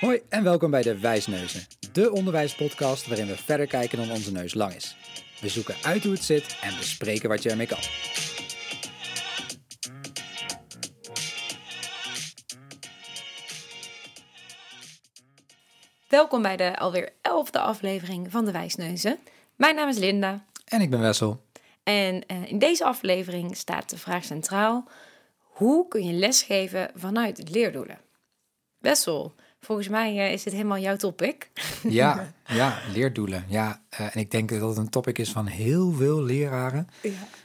Hoi en welkom bij de Wijsneuzen, de onderwijspodcast waarin we verder kijken dan onze neus lang is. We zoeken uit hoe het zit en bespreken wat je ermee kan. Welkom bij de alweer elfde aflevering van de Wijsneuzen. Mijn naam is Linda En ik ben Wessel. en eh, in deze aflevering staat de vraag centraal: hoe kun je lesgeven vanuit leerdoelen? Wessel, volgens mij eh, is dit helemaal jouw topic. Ja, ja leerdoelen. Ja, eh, en ik denk dat het een topic is van heel veel leraren.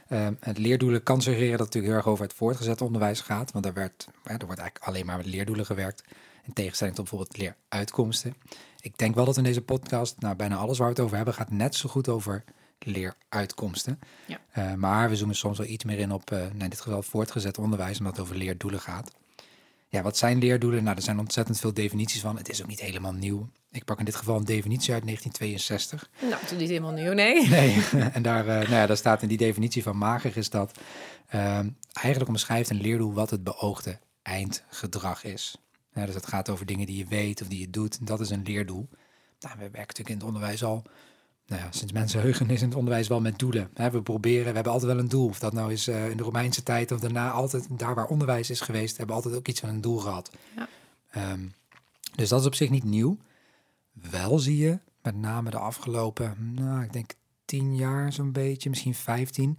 Ehm, het leerdoelen kan suggereren dat het natuurlijk heel erg over het voortgezet onderwijs gaat. Want daar, werd, ja, er wordt eigenlijk alleen maar met leerdoelen gewerkt. In tegenstelling tot bijvoorbeeld leeruitkomsten. Ik denk wel dat in deze podcast, nou, bijna alles waar we het over hebben, gaat net zo goed over leeruitkomsten. Ja. Eh, maar we zoomen soms wel iets meer in op, eh, nou, in dit geval voortgezet onderwijs, omdat het over leerdoelen gaat. Ja, wat zijn leerdoelen? Nou, er zijn ontzettend veel definities van. Het is ook niet helemaal nieuw. Ik pak in dit geval een definitie uit 1962. Nou, het is niet helemaal nieuw, nee. Nee, en daar, eh, nou ja, daar staat in die definitie van mager is dat ehm, eigenlijk omschrijft een leerdoel wat het beoogde eindgedrag is. Ja, dus het gaat over dingen die je weet of die je doet. Dat is een leerdoel. Nou, we werken natuurlijk in het onderwijs al, nou ja, sinds mensenheugen is in het onderwijs wel met doelen. We proberen, we hebben altijd wel een doel. Of dat nou is eh, in de Romeinse tijd of daarna, altijd daar waar onderwijs is geweest, hebben we altijd ook iets van een doel gehad. Ja. Ehm, dus dat is op zich niet nieuw. Wel zie je, met name de afgelopen, nou, ik denk tien jaar zo'n beetje, misschien 15,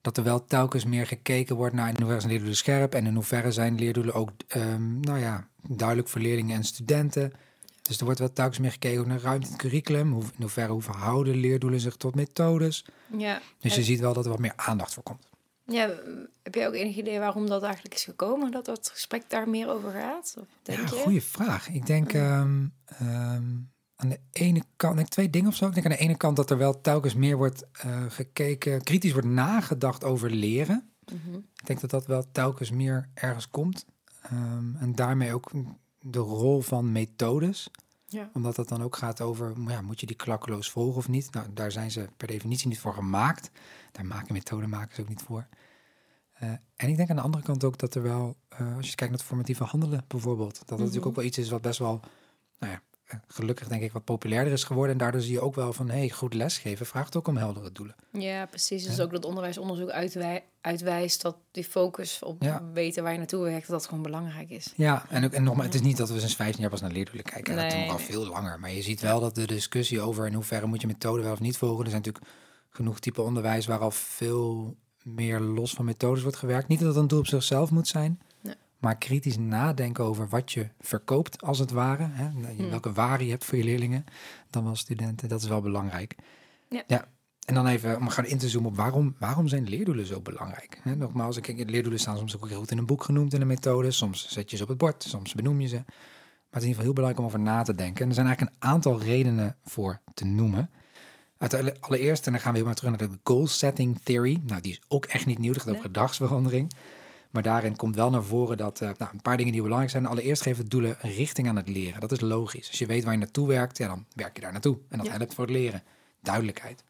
dat er wel telkens meer gekeken wordt naar in hoeverre zijn leerdoelen scherp en in hoeverre zijn leerdoelen ook, ehm, nou ja, duidelijk voor leerlingen en studenten. Dus er wordt wel telkens meer gekeken naar ruimte in het curriculum, hoe, in hoeverre hoe verhouden leerdoelen zich tot methodes. Ja. Dus je ziet wel dat er wat meer aandacht voor komt. ja, heb jij ook enig idee waarom dat eigenlijk is gekomen? Dat dat gesprek daar meer over gaat? Of denk ja, je? goede vraag. Ik denk ehm, ehm, aan de ene kant, ik denk twee dingen of zo. Ik denk aan de ene kant dat er wel telkens meer wordt eh, gekeken, kritisch wordt nagedacht over leren. Mhm. Ik denk dat dat wel telkens meer ergens komt. Ehm, en daarmee ook de rol van methodes. Ja. Omdat het dan ook gaat over, ja, moet je die klakkeloos volgen of niet? Nou, daar zijn ze per definitie niet voor gemaakt. Daar maken methodemakers ook niet voor. Eh, en ik denk aan de andere kant ook dat er wel, eh, als je kijkt naar het formatieve handelen bijvoorbeeld, dat dat natuurlijk ook wel iets is wat best wel, nou ja, gelukkig denk ik wat populairder is geworden. En daardoor zie je ook wel van, hé, hey, goed lesgeven vraagt ook om heldere doelen. Ja, precies. Dus Ja. ook dat onderwijsonderzoek uitwij- uitwijst dat die focus op Ja. weten waar je naartoe werkt, dat dat gewoon belangrijk is. Ja, en, ook, en nogmaals, het is niet dat we sinds 15 jaar pas naar leerdoelen kijken. dat Nee, doen we al nee. veel langer. Maar je ziet wel dat de discussie over in hoeverre moet je methode wel of niet volgen. Er zijn natuurlijk genoeg type onderwijs waar al veel meer los van methodes wordt gewerkt. Niet dat het een doel op zichzelf moet zijn. Maar kritisch nadenken over wat je verkoopt, als het ware. Hè? Hmm. Welke waarde je hebt voor je leerlingen, dan wel studenten. Dat is wel belangrijk. Ja. En dan even om gaan in te zoomen op waarom, waarom zijn leerdoelen zo belangrijk? Hè, nogmaals, kijk, leerdoelen staan soms ook heel goed in een boek genoemd in een methode. Soms zet je ze op het bord, soms benoem je ze. Maar het is in ieder geval heel belangrijk om over na te denken. En er zijn eigenlijk een aantal redenen voor te noemen. Allereerst, en dan gaan we helemaal terug naar de goal setting theory. Nou, die is ook echt niet nieuw, dat gaat over gedragsverandering. Maar daarin komt wel naar voren dat eh, nou, een paar dingen die belangrijk zijn. Allereerst geven doelen een richting aan het leren. Dat is logisch. Als je weet waar je naartoe werkt, ja, dan werk je daar naartoe. En dat Ja. helpt voor het leren. Duidelijkheid.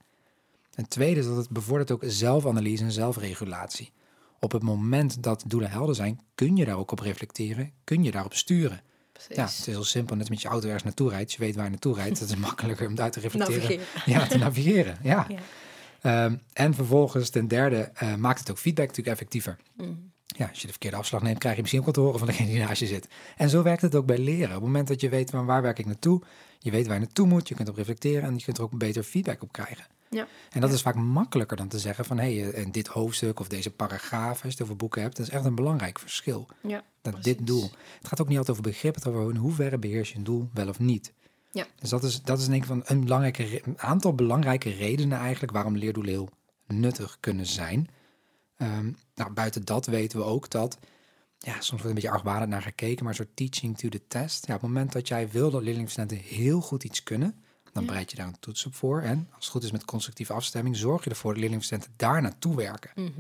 En tweede is dat het bevordert ook zelfanalyse en zelfregulatie. Op het moment dat doelen helder zijn, kun je daar ook op reflecteren, kun je daarop sturen. Precies. Ja, het is heel simpel, net met je auto ergens naartoe rijdt. Je weet waar je naartoe rijdt, dat is makkelijker om daar te reflecteren. Navigeren. Ja, te navigeren, ja. Ja. Ehm, en vervolgens, ten derde, eh, maakt het ook feedback natuurlijk effectiever. Mhm. Ja, als je de verkeerde afslag neemt, krijg je misschien ook wat te horen van degene die naast je zit. En zo werkt het ook bij leren. Op het moment dat je weet van waar werk ik naartoe, je weet waar je naartoe moet, je kunt op reflecteren en je kunt er ook beter feedback op krijgen. Ja. En dat Ja. is vaak makkelijker dan te zeggen van hé, hey, in dit hoofdstuk of deze paragraaf, als je het over boeken hebt, dat is echt een belangrijk verschil. Ja, Dat dit doel. Het gaat ook niet altijd over begrip, het gaat over in hoeverre beheers je een doel wel of niet. Ja. Dus dat is, dat is denk ik van een, belangrijke, een aantal belangrijke redenen eigenlijk waarom leerdoelen heel nuttig kunnen zijn. Ehm, nou, buiten dat weten we ook dat, ja, soms wordt een beetje argwanend naar gekeken, maar een soort teaching to the test. Ja, op het moment dat jij wil dat leerlingstudenten heel goed iets kunnen, dan Ja. bereid je daar een toets op voor. En als het goed is met constructieve afstemming, zorg je ervoor dat leerlingstudenten daar naartoe werken. Mhm.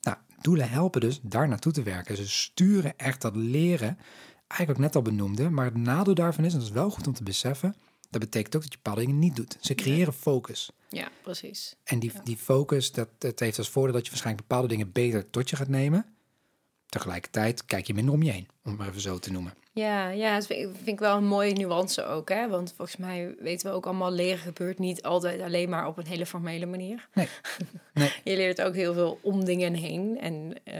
Nou, doelen helpen dus daar naartoe te werken. Ze sturen echt dat leren, eigenlijk ook net al benoemde, maar het nadeel daarvan is, en dat is wel goed om te beseffen, dat betekent ook dat je bepaalde dingen niet doet. Ze creëren focus. Ja, precies. En die, Ja. die focus, dat, dat heeft als voordeel dat je waarschijnlijk bepaalde dingen beter tot je gaat nemen. Tegelijkertijd kijk je minder om je heen, om het maar even zo te noemen. Ja, ja, dat vind ik, vind ik wel een mooie nuance ook. Hè? Want volgens mij weten we ook allemaal, leren gebeurt niet altijd alleen maar op een hele formele manier. Nee. nee. Je leert ook heel veel om dingen heen. En uh,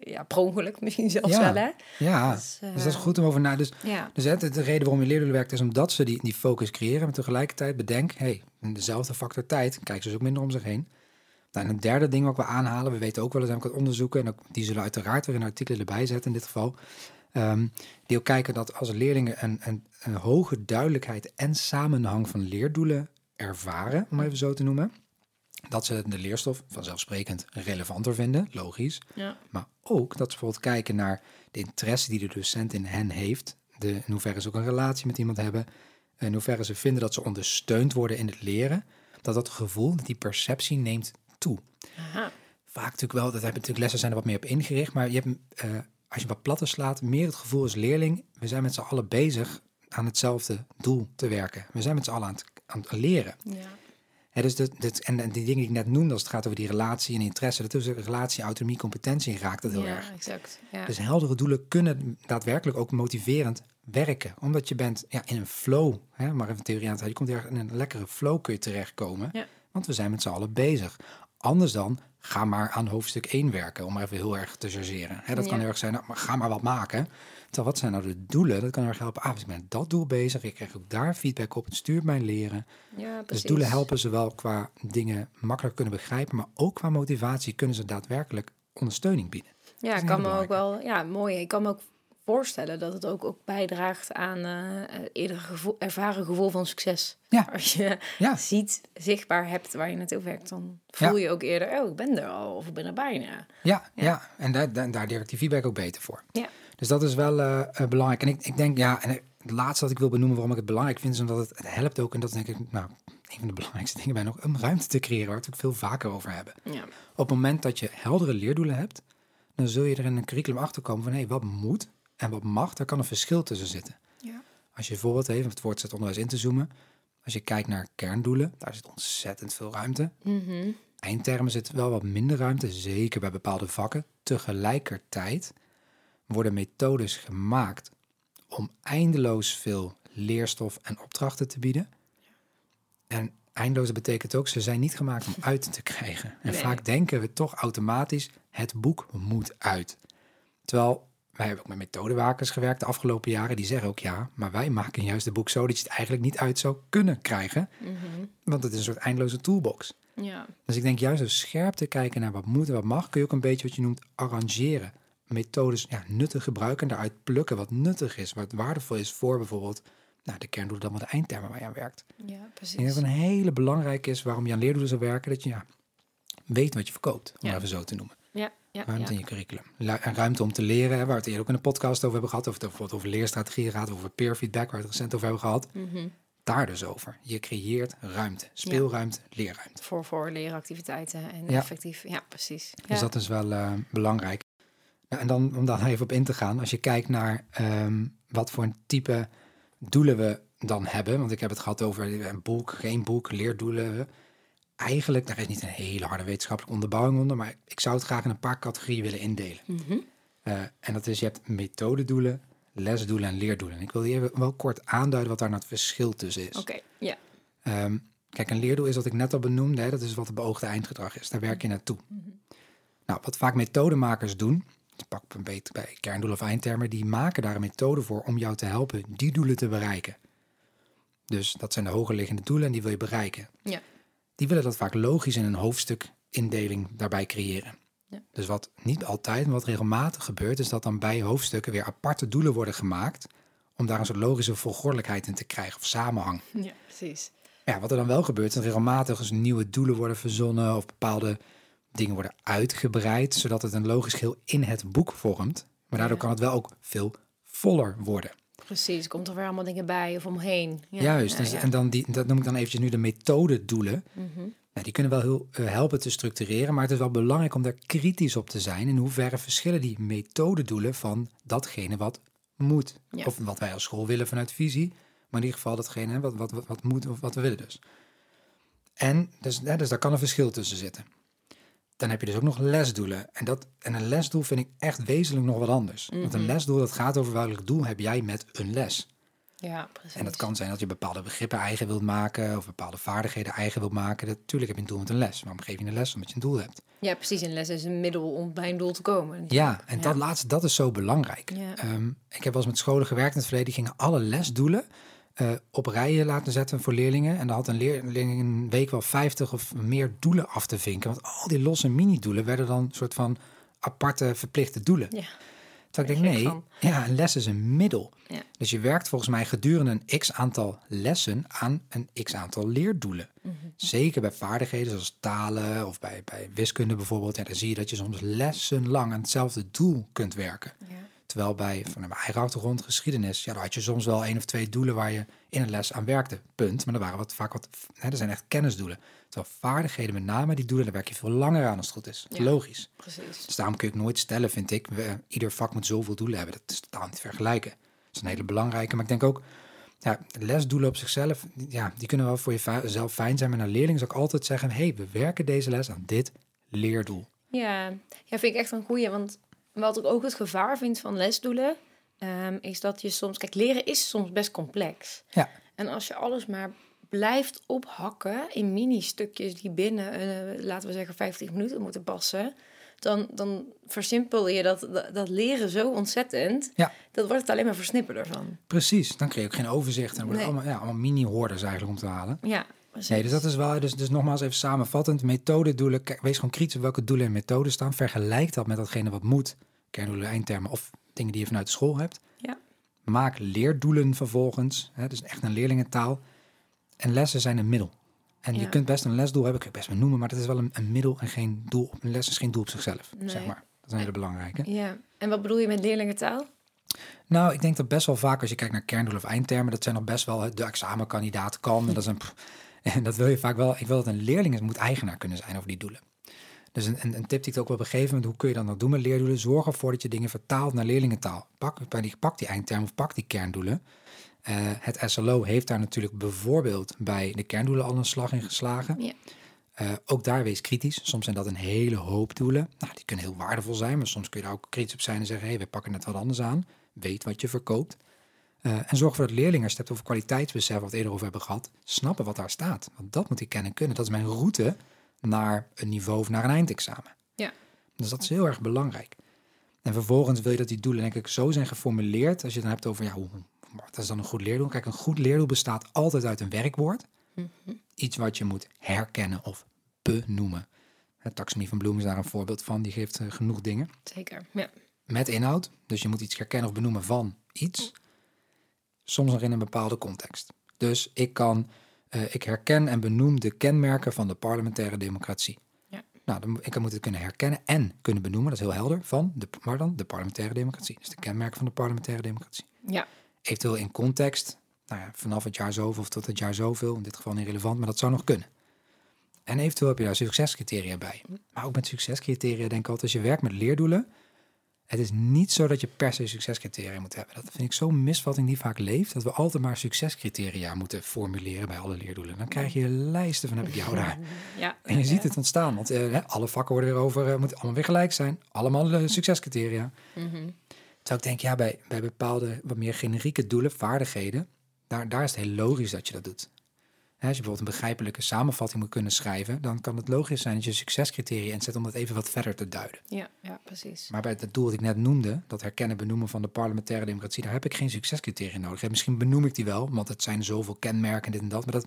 ja, per ongeluk misschien zelfs Ja. wel, hè? Ja, Dus, dus, eh, dat is goed om over na. Dus, Ja, dus hè, de, de reden waarom je leerdoelen werkt is omdat ze die, die focus creëren. Maar tegelijkertijd bedenk, hey, in dezelfde factor tijd kijken ze dus ook minder om zich heen. Nou, en een derde ding wat we aanhalen, we weten ook wel eens, ik wat onderzoeken, en ook, die zullen uiteraard weer in artikelen erbij zetten in dit geval. Ehm, die ook kijken dat als leerlingen een, een, een hoge duidelijkheid en samenhang van leerdoelen ervaren, om even zo te noemen, dat ze de leerstof vanzelfsprekend relevanter vinden, logisch. ja. Maar ook dat ze bijvoorbeeld kijken naar de interesse die de docent in hen heeft. De, in hoeverre ze ook een relatie met iemand hebben. In hoeverre ze vinden dat ze ondersteund worden in het leren. Dat dat gevoel, dat die perceptie neemt toe. Aha. Vaak natuurlijk wel, dat hebben natuurlijk lessen zijn er wat meer op ingericht. Maar je hebt, eh, als je wat platter slaat, meer het gevoel als leerling. We zijn met z'n allen bezig aan hetzelfde doel te werken. We zijn met z'n allen aan het, aan het leren. Ja. Dus dit, dit, en, en die dingen die ik net noemde, als het gaat over die relatie en interesse, dat is relatie, autonomie, competentie raakt het heel ja, erg. exact. Ja. Dus heldere doelen kunnen daadwerkelijk ook motiverend werken. Omdat je bent ja, in een flow, hè, maar even theorie aan het je komt erg in een lekkere flow kun je terechtkomen. Ja. Want we zijn met z'n allen bezig. Anders dan, ga maar aan hoofdstuk 1 werken, om even heel erg te chargeren. Dat kan heel erg zijn, nou, maar ga maar wat maken. Terwijl, wat zijn nou de doelen? Dat kan heel erg helpen. Ah, dus ik ben met dat doel bezig, ik krijg ook daar feedback op, het stuurt mijn leren. ja, Dus doelen helpen zowel qua dingen makkelijk kunnen begrijpen, maar ook qua motivatie kunnen ze daadwerkelijk ondersteuning bieden. Ja, ik kan me ook wel, ja, mooi. Ik kan me ook voorstellen dat het ook, ook bijdraagt aan eh, eerder gevoel, ervaren gevoel van succes. Ja. Als je Ja. ziet, zichtbaar hebt waar je naartoe werkt, dan voel je ook eerder, oh, ik ben er al, of ik ben er bijna. Ja, ja. En daar, daar, daar werkt die feedback ook beter voor. Ja. Dus dat is wel eh, belangrijk. En ik, ik denk, ja, en het laatste wat ik wil benoemen waarom ik het belangrijk vind, is omdat het, het helpt ook, en dat is denk ik, nou, een van de belangrijkste dingen bij nog, om ruimte te creëren, waar we het ook veel vaker over hebben. Ja, Op het moment dat je heldere leerdoelen hebt, dan zul je er in een curriculum achter komen van, hé, wat moet en wat mag, daar kan een verschil tussen zitten. ja. Als je bijvoorbeeld even het voortgezet onderwijs in te zoomen, als je kijkt naar kerndoelen, daar zit ontzettend veel ruimte. Mhm. Eindtermen zit wel wat minder ruimte, zeker bij bepaalde vakken. Tegelijkertijd worden methodes gemaakt om eindeloos veel leerstof en opdrachten te bieden. En eindeloos betekent ook, ze zijn niet gemaakt om uit te krijgen. En Nee. vaak denken we toch automatisch, het boek moet uit. Terwijl, wij hebben ook met methodewakers gewerkt de afgelopen jaren, die zeggen ook ja, maar wij maken juist het boek zo dat je het eigenlijk niet uit zou kunnen krijgen. Mhm. Want het is een soort eindeloze toolbox. ja. Dus ik denk juist door scherp te kijken naar wat moet en wat mag, kun je ook een beetje wat je noemt arrangeren. Methodes ja, nuttig gebruiken en daaruit plukken wat nuttig is, wat waardevol is voor bijvoorbeeld nou, de kerndoelen dan met de eindtermen waar je aan werkt. ja, precies. dat het een hele belangrijke is waarom je aan leerdoelen zou werken, dat je ja, weet wat je verkoopt, om Ja. even zo te noemen. Ja, ja, Ruimte ja. in je curriculum. Lu- En ruimte om te leren, hè, waar we het eerder ook in een podcast over hebben gehad, of het bijvoorbeeld over leerstrategieën gaat, of over peer feedback, waar we het recent over hebben gehad. Mhm. Daar dus over. Je creëert ruimte, speelruimte, leerruimte. Voor, voor leeractiviteiten en effectief. Ja, precies. Ja. Dus dat is wel eh, belangrijk. Nou, en dan om daar even op in te gaan, als je kijkt naar ehm, wat voor een type doelen we dan hebben. Want ik heb het gehad over een boek, geen boek, leerdoelen. Eigenlijk, daar is niet een hele harde wetenschappelijke onderbouwing onder, maar ik zou het graag in een paar categorieën willen indelen. Mhm. Eh, en dat is, je hebt methodedoelen, lesdoelen en leerdoelen. En ik wil hier wel kort aanduiden wat daar nou het verschil tussen is. Oké, ja. Ehm, kijk, een leerdoel is wat ik net al benoemde. Hè, dat is wat het beoogde eindgedrag is. Daar werk je naartoe. Nou, wat vaak methodemakers doen, dus pak een beetje bij kerndoelen of eindtermen, die maken daar een methode voor om jou te helpen die doelen te bereiken. Dus dat zijn de hoger liggende doelen en die wil je bereiken. Ja. Die willen dat vaak logisch in een hoofdstukindeling daarbij creëren. Ja. Dus wat niet altijd, maar wat regelmatig gebeurt, is dat dan bij hoofdstukken weer aparte doelen worden gemaakt om daar een soort logische volgordelijkheid in te krijgen of samenhang. Ja, precies. Ja, wat er dan wel gebeurt, is dat regelmatig dus nieuwe doelen worden verzonnen of bepaalde dingen worden uitgebreid, zodat het een logisch geheel in het boek vormt. Maar daardoor Ja. kan het wel ook veel voller worden. Precies, komt er weer allemaal dingen bij of omheen. Ja, Juist, ja, dus, ja. en dan die, dat noem ik dan eventjes nu de methodedoelen. Mhm. Nou, die kunnen wel heel eh, helpen te structureren, maar het is wel belangrijk om daar kritisch op te zijn. In hoeverre verschillen die methodedoelen van datgene wat moet. Of wat wij als school willen vanuit visie, maar in ieder geval datgene wat, wat, wat, wat moet of wat we willen dus. En dus, dus daar kan een verschil tussen zitten. Dan heb je dus ook nog lesdoelen. En, dat, en een lesdoel vind ik echt wezenlijk nog wat anders. Want een lesdoel, dat gaat over welk doel heb jij met een les. Ja, precies. En dat kan zijn dat je bepaalde begrippen eigen wilt maken of bepaalde vaardigheden eigen wilt maken. Natuurlijk heb je een doel met een les. Waarom geef je een les? Omdat je een doel hebt. Ja, precies. Een les is een middel om bij een doel te komen. Ja, en dat laatste, dat is zo belangrijk. Ja. Ehm, ik heb wel eens met scholen gewerkt in het verleden. Die gingen alle lesdoelen eh, op rijen laten zetten voor leerlingen. En dan had een leerling in een week wel 50 of meer doelen af te vinken. Want al die losse mini-doelen werden dan een soort van aparte verplichte doelen. Ja. Terwijl ik denk, nee, van. ja, een les is een middel. Ja. Dus je werkt volgens mij gedurende een x aantal lessen aan een x aantal leerdoelen. Mhm. Zeker bij vaardigheden zoals talen of bij, bij wiskunde bijvoorbeeld. Ja, dan zie je dat je soms lessenlang aan hetzelfde doel kunt werken. Ja. Terwijl bij van mijn eigen achtergrond geschiedenis, ja, daar had je soms wel één of twee doelen waar je in een les aan werkte. Punt. Maar er waren wat, vaak wat, hè, er zijn echt kennisdoelen. Terwijl vaardigheden met name, die doelen, daar werk je veel langer aan als het goed is. Ja. Logisch. Precies. Dus daarom kun je het nooit stellen, vind ik. We, ieder vak moet zoveel doelen hebben. Dat is totaal niet te vergelijken. Dat is een hele belangrijke. Maar ik denk ook, ja, lesdoelen op zichzelf, ja, die kunnen wel voor jezelf fijn zijn. Maar naar leerlingen zou ik altijd zeggen, hey, we werken deze les aan dit leerdoel. Ja. ja, vind ik echt een goeie. Want wat ik ook het gevaar vind van lesdoelen, ehm, is dat je soms... Kijk, leren is soms best complex. Ja, En als je alles maar blijft ophakken in mini-stukjes die binnen, eh, laten we zeggen, 50 minuten moeten passen, dan, dan versimpel je dat, dat, dat leren zo ontzettend. Ja. Dat wordt het alleen maar versnipperder van. precies. Dan krijg je ook geen overzicht. En dan worden Nee. allemaal, ja, allemaal mini-hoorders eigenlijk om te halen. Ja. Nee, dus dat is wel, dus, dus nogmaals even samenvattend. Methodedoelen, kijk, wees gewoon kritisch op welke doelen en methoden staan. Vergelijk dat met datgene wat moet. Kerndoelen, eindtermen of dingen die je vanuit de school hebt. Ja. Maak leerdoelen vervolgens. Hè, dus echt een leerlingentaal. En lessen zijn een middel. En je kunt best een lesdoel hebben, kun je best wel noemen, maar dat is wel een, een middel en geen doel. Een les is geen doel op zichzelf, Nee. zeg maar. Dat is een hele belangrijke. Ja. En wat bedoel je met leerlingentaal? Nou, ik denk dat best wel vaak als je kijkt naar kerndoelen of eindtermen, dat zijn nog best wel de examenkandidaat kan. En dat, is een, en dat wil je vaak wel. Ik wil dat een leerling het moet eigenaar kunnen zijn over die doelen. Dus een, een, tip die ik ook wel op een gegeven moment, hoe kun je dan dat doen met leerdoelen? Zorg ervoor dat je dingen vertaalt naar leerlingentaal. Pak, pak die, pak die eindterm of pak die kerndoelen. Eh, het SLO heeft daar natuurlijk bijvoorbeeld bij de kerndoelen al een slag in geslagen. Ja. Eh, ook daar wees kritisch. Soms zijn dat een hele hoop doelen. Nou, die kunnen heel waardevol zijn, maar soms kun je daar ook kritisch op zijn en zeggen: hé, hey, we pakken net wat anders aan. Weet wat je verkoopt. Eh, en zorg ervoor dat leerlingen, als je het hebt over kwaliteitsbesef, wat we het eerder over hebben gehad, snappen wat daar staat. Want dat moet ik kennen en kunnen. Dat is mijn route naar een niveau of naar een eindexamen. Ja. Dus dat is heel erg belangrijk. En vervolgens wil je dat die doelen, denk ik, zo zijn geformuleerd. Als je het dan hebt over, ja, hoe, wat is dan een goed leerdoel? Kijk, een goed leerdoel bestaat altijd uit een werkwoord. Iets wat je moet herkennen of benoemen. Het taxonomie van Bloem is daar een voorbeeld van. Die geeft eh, genoeg dingen. Zeker. Ja. Met inhoud. Dus je moet iets herkennen of benoemen van iets. Soms nog in een bepaalde context. Dus ik kan, eh, ik herken en benoem de kenmerken van de parlementaire democratie. Ja. Nou, dan, ik moet het kunnen herkennen en kunnen benoemen. Dat is heel helder. Van de, maar dan de parlementaire democratie. Dus de kenmerken van de parlementaire democratie. Ja. Eventueel in context. Nou ja, vanaf het jaar zoveel of tot het jaar zoveel. In dit geval niet relevant, maar dat zou nog kunnen. En eventueel heb je daar succescriteria bij. Maar ook met succescriteria denk ik altijd, als je werkt met leerdoelen, het is niet zo dat je per se succescriteria moet hebben. Dat vind ik zo'n misvatting die vaak leeft, dat we altijd maar succescriteria moeten formuleren bij alle leerdoelen. Dan krijg je lijsten van heb ik jou daar. Ja. En je ziet het ontstaan, want eh, alle vakken worden weer over, moeten allemaal weer gelijk zijn. Allemaal eh, succescriteria. Mhm. Terwijl ik denk, ja, bij, bij bepaalde wat meer generieke doelen, vaardigheden, daar, daar is het heel logisch dat je dat doet. Als je bijvoorbeeld een begrijpelijke samenvatting moet kunnen schrijven, dan kan het logisch zijn dat je succescriteria inzet om dat even wat verder te duiden. Ja, ja, precies. Maar bij het doel dat ik net noemde, dat herkennen benoemen van de parlementaire democratie, daar heb ik geen succescriteria nodig. Misschien benoem ik die wel, want het zijn zoveel kenmerken, dit en dat. Maar dat,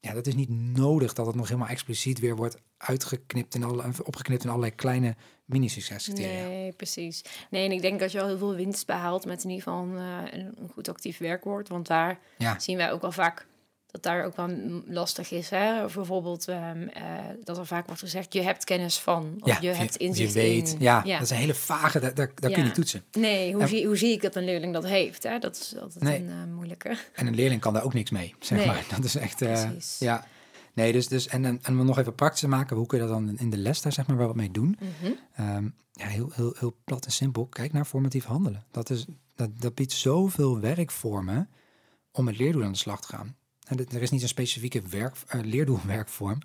ja, dat is niet nodig dat het nog helemaal expliciet weer wordt uitgeknipt in alle, opgeknipt in allerlei kleine mini-succescriteria. Nee, precies. Nee, en ik denk dat je al heel veel winst behaalt met in ieder geval een, eh, een een goed actief werkwoord. Want daar Ja. zien wij ook wel vaak dat daar ook wel lastig is. Hè? Of bijvoorbeeld ehm, eh, dat er vaak wordt gezegd, je hebt kennis van. Of je hebt inzicht je weet. in. Ja, dat is een hele vage, daar, daar, daar kun je Ja. niet toetsen. Nee, hoe, En- zie, hoe zie ik dat een leerling dat heeft? Hè? Dat is altijd Nee. een eh, moeilijke. En een leerling kan daar ook niks mee, zeg Nee. maar. Dat is echt, Precies. ja. Nee, dus, dus en, en, en om nog even praktisch te maken, hoe kun je dat dan in de les daar zeg maar wel wat mee doen? Mhm. Ehm, ja, heel, heel, heel plat en simpel. Kijk naar formatief handelen. Dat, is, dat, dat biedt zoveel werkvormen om met leerdoelen aan de slag te gaan. Dit- er is niet een specifieke werk, eh, leerdoelwerkvorm,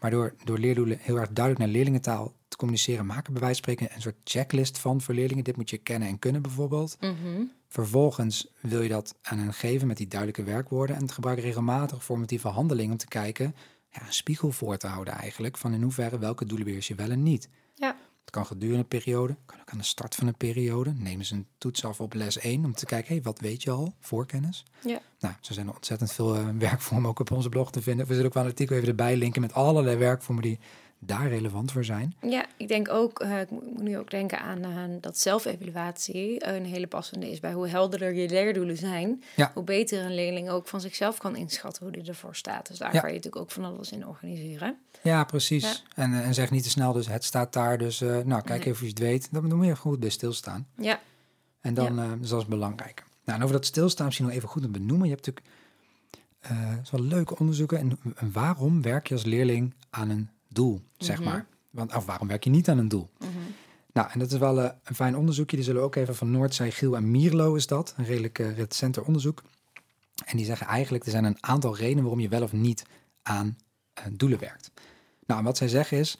Maar door, door leerdoelen heel erg duidelijk naar leerlingentaal te communiceren, maken bij wijze van spreken een soort checklist van voor leerlingen. Dit moet je kennen en kunnen bijvoorbeeld. Mhm. Vervolgens wil je dat aan hen geven met die duidelijke werkwoorden en gebruik regelmatig formatieve handelingen om te kijken, ja, een spiegel voor te houden eigenlijk, van in hoeverre welke doelen beheers je wel en niet. Het kan gedurende een periode, kan ook aan de start van een periode. Neem eens een toets af op les 1 om te kijken, hey, wat weet je al, voorkennis. Ja. Nou, zo zijn er ontzettend veel eh, werkvormen ook op onze blog te vinden. We zullen ook wel een artikel even erbij linken met allerlei werkvormen die daar relevant voor zijn. Ja, ik denk ook, eh, ik moet nu ook denken aan, dat zelfevaluatie een hele passende is bij hoe helderder je leerdoelen zijn, Ja. hoe beter een leerling ook van zichzelf kan inschatten hoe die ervoor staat. Dus daar Ja. kan je natuurlijk ook van alles in organiseren. Ja, precies. Ja. En, eh, en zeg niet te snel, dus het staat daar, dus eh, nou, kijk Nee. even of je het weet. Dan moet je goed bij stilstaan. Ja, En dan, dus dat is belangrijk. Nou, en over dat stilstaan misschien nog even goed te benoemen. Je hebt natuurlijk, het is wel leuke onderzoeken. En, en waarom werk je als leerling aan een doel, zeg Mhm. maar? Want, of waarom werk je niet aan een doel? Mhm. Nou, en dat is wel eh, een fijn onderzoekje. Die zullen we ook even van Noordzij, Giel en Mierlo is dat. Een redelijk uh, recenter onderzoek. En die zeggen eigenlijk, er zijn een aantal redenen waarom je wel of niet aan eh, doelen werkt. Nou, en wat zij zeggen is,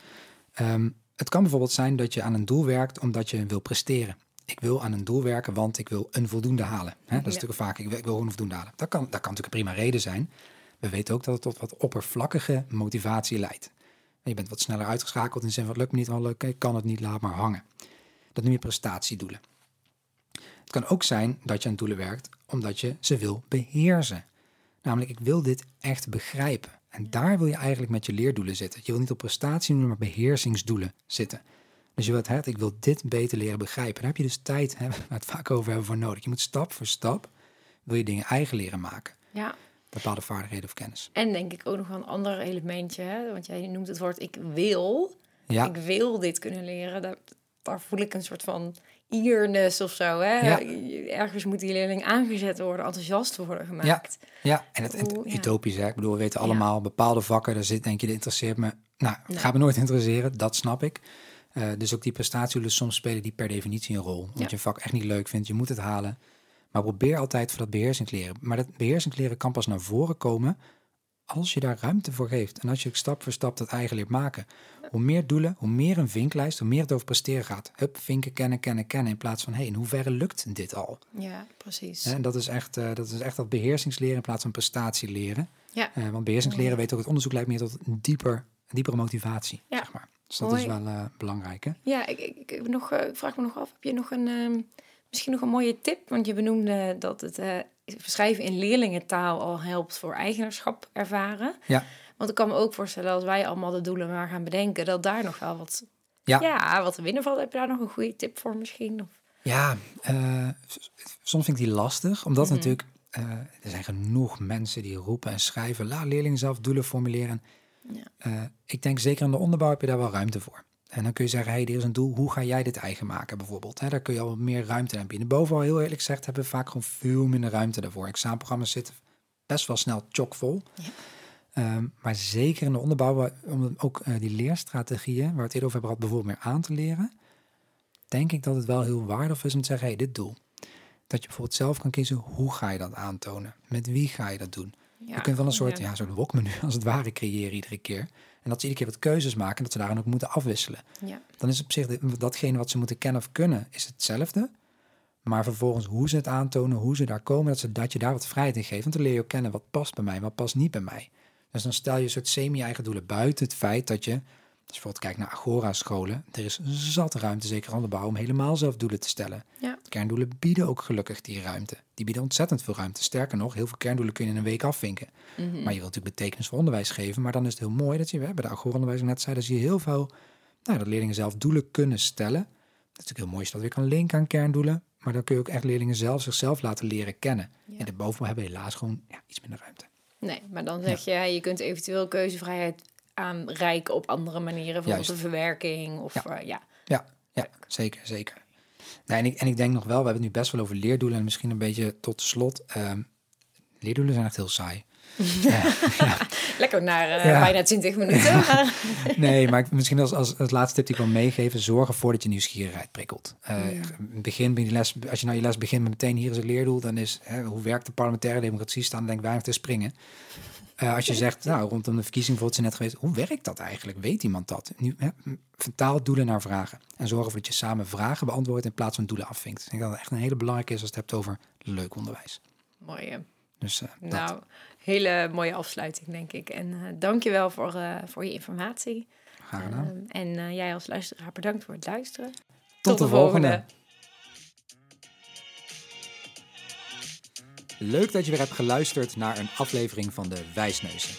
ehm, het kan bijvoorbeeld zijn dat je aan een doel werkt omdat je wil presteren. Ik wil aan een doel werken, want ik wil een voldoende halen. Dat is Ja. natuurlijk vaak, ik wil, ik wil gewoon een voldoende halen. Dat kan, dat kan natuurlijk een prima reden zijn. We weten ook dat het tot wat oppervlakkige motivatie leidt. En je bent wat sneller uitgeschakeld in de zin van, lukt me niet, wel lukt, ik kan het niet, laat maar hangen. Dat noem je prestatiedoelen. Het kan ook zijn dat je aan doelen werkt omdat je ze wil beheersen. Namelijk, ik wil dit echt begrijpen. En daar wil je eigenlijk met je leerdoelen zitten. Je wil niet op prestatiedoelen, maar beheersingsdoelen zitten. Dus je wilt, hè, ik wil dit beter leren begrijpen. Daar heb je dus tijd, hè, waar we het vaak over hebben, voor nodig. Je moet stap voor stap, wil je dingen eigen leren maken. ja. Bepaalde vaardigheden of kennis. En denk ik ook nog een ander elementje, hè? want jij noemt het woord ik wil. Ja, Ik wil dit kunnen leren. Daar, daar voel ik een soort van eagerness of zo. Hè? Ja. Ergens moet die leerling aangezet worden, enthousiast worden gemaakt. ja. en het, het Oeh, ja. utopisch, hè. Ik bedoel, we weten Ja. allemaal, bepaalde vakken, daar zit, denk je, dit interesseert me. Nou, het Nee. gaat me nooit interesseren, dat snap ik. Eh, dus ook die prestatiedoelen, soms spelen die per definitie een rol. Want Ja. je vak echt niet leuk vindt, je moet het halen. Maar probeer altijd voor dat beheersingsleren. Maar dat beheersingsleren kan pas naar voren komen als je daar ruimte voor geeft. En als je stap voor stap dat eigen leert maken. Hoe meer doelen, hoe meer een vinklijst, hoe meer het over presteren gaat. Hup, vinken, kennen, kennen, kennen. In plaats van, hé, in hoeverre lukt dit al? Ja, precies. En dat is, echt, eh, dat is echt dat beheersingsleren in plaats van prestatieleren. Ja. Eh, want beheersingsleren, weet ook, het onderzoek leidt meer tot een dieper, een diepere motivatie, Ja. zeg maar. Dus dat is wel eh, belangrijk, hè? Ja, ik, ik, nog, vraag me nog af, heb je nog een, ehm, misschien nog een mooie tip? Want je benoemde dat het eh, schrijven in leerlingentaal al helpt voor eigenaarschap ervaren. Ja. Want ik kan me ook voorstellen, als wij allemaal de doelen maar gaan bedenken, dat daar nog wel wat, Ja. ja. wat te winnen valt. Heb je daar nog een goede tip voor misschien? Of, Ja, eh, soms vind ik die lastig, omdat Mhm. natuurlijk eh, er zijn genoeg mensen die roepen en schrijven, laat leerlingen zelf doelen formuleren. Ja. Ik denk zeker in de onderbouw heb je daar wel ruimte voor. En dan kun je zeggen, hey, er is een doel, hoe ga jij dit eigen maken bijvoorbeeld? Daar kun je al wat meer ruimte aan bieden. Bovenal, heel eerlijk gezegd, hebben we vaak gewoon veel minder ruimte daarvoor. Examenprogramma's zitten best wel snel chockvol. Ja. Ehm, maar zeker in de onderbouw, om ook eh, die leerstrategieën, waar we het eerder over hebben gehad, bijvoorbeeld meer aan te leren, denk ik dat het wel heel waardevol is om te zeggen, hey, dit doel. Dat je bijvoorbeeld zelf kan kiezen, hoe ga je dat aantonen? Met wie ga je dat doen? ja, je kunt wel een soort, ja. ja. soort wokmenu als het ware creëren iedere keer. En dat ze iedere keer wat keuzes maken en dat ze daarin ook moeten afwisselen. Ja. Dan is op zich datgene wat ze moeten kennen of kunnen, is hetzelfde. Maar vervolgens hoe ze het aantonen, hoe ze daar komen, dat, ze, dat je daar wat vrijheid in geeft. Want dan leer je ook kennen wat past bij mij, wat past niet bij mij. Dus dan stel je een soort semi-eigen doelen buiten het feit dat je, als je bijvoorbeeld kijkt naar Agora-scholen, er is zat ruimte, zeker aan de bouw, om helemaal zelf doelen te stellen. Ja. Kerndoelen bieden ook gelukkig die ruimte. Die bieden ontzettend veel ruimte. Sterker nog, heel veel kerndoelen kun je in een week afvinken. Mhm. Maar je wilt natuurlijk betekenisvol onderwijs geven. Maar dan is het heel mooi dat je, bij de Agora-onderwijs net zei, dat zie je heel veel, nou, dat leerlingen zelf doelen kunnen stellen. Dat is natuurlijk heel mooi als je dat weer kan linken aan kerndoelen. Maar dan kun je ook echt leerlingen zelf zichzelf laten leren kennen. Ja. En daarboven hebben we helaas gewoon ja, iets minder ruimte. Nee, maar dan zeg je, je kunt eventueel keuzevrijheid aanreiken op andere manieren. Bijvoorbeeld de verwerking of Ja. ja. Ja, ja zeker, zeker. Nee, en, ik, en ik denk nog wel, we hebben het nu best wel over leerdoelen. En misschien een beetje tot slot. ehm, leerdoelen zijn echt heel saai. Lekker naar Ja. bijna 20 minuten. maar- Nee, maar misschien als, als, als laatste tip die ik wil meegeven, zorg ervoor dat je nieuwsgierigheid prikkelt. Eh, Ja. begin bij die les, als je nou je les begint met meteen hier is het leerdoel, dan is hè, hoe werkt de parlementaire democratie, staan denk ik weinig te springen. Eh, als je zegt, nou, rondom de verkiezing bijvoorbeeld zijn net geweest, hoe werkt dat eigenlijk? Weet iemand dat? Nu, hè, vertaal doelen naar vragen. En zorg ervoor dat je samen vragen beantwoordt in plaats van doelen afvinkt. Ik denk dat het echt een hele belangrijke is als het hebt over leuk onderwijs. Mooi. Dus, eh, dat. Nou, hele mooie afsluiting, denk ik. En eh dankjewel voor, voor je informatie. Graag gedaan. Ehm, en jij als luisteraar bedankt voor het luisteren. Tot, de, volgende. Leuk dat je weer hebt geluisterd naar een aflevering van de Wijsneuzen.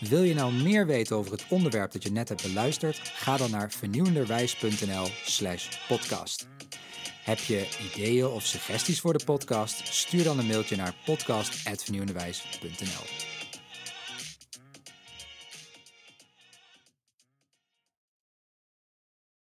Wil je nou meer weten over het onderwerp dat je net hebt beluisterd? Ga dan naar vernieuwenderwijs.nl slash podcast. Heb je ideeën of suggesties voor de podcast? Stuur dan een mailtje naar podcast.vernieuwenderwijs.nl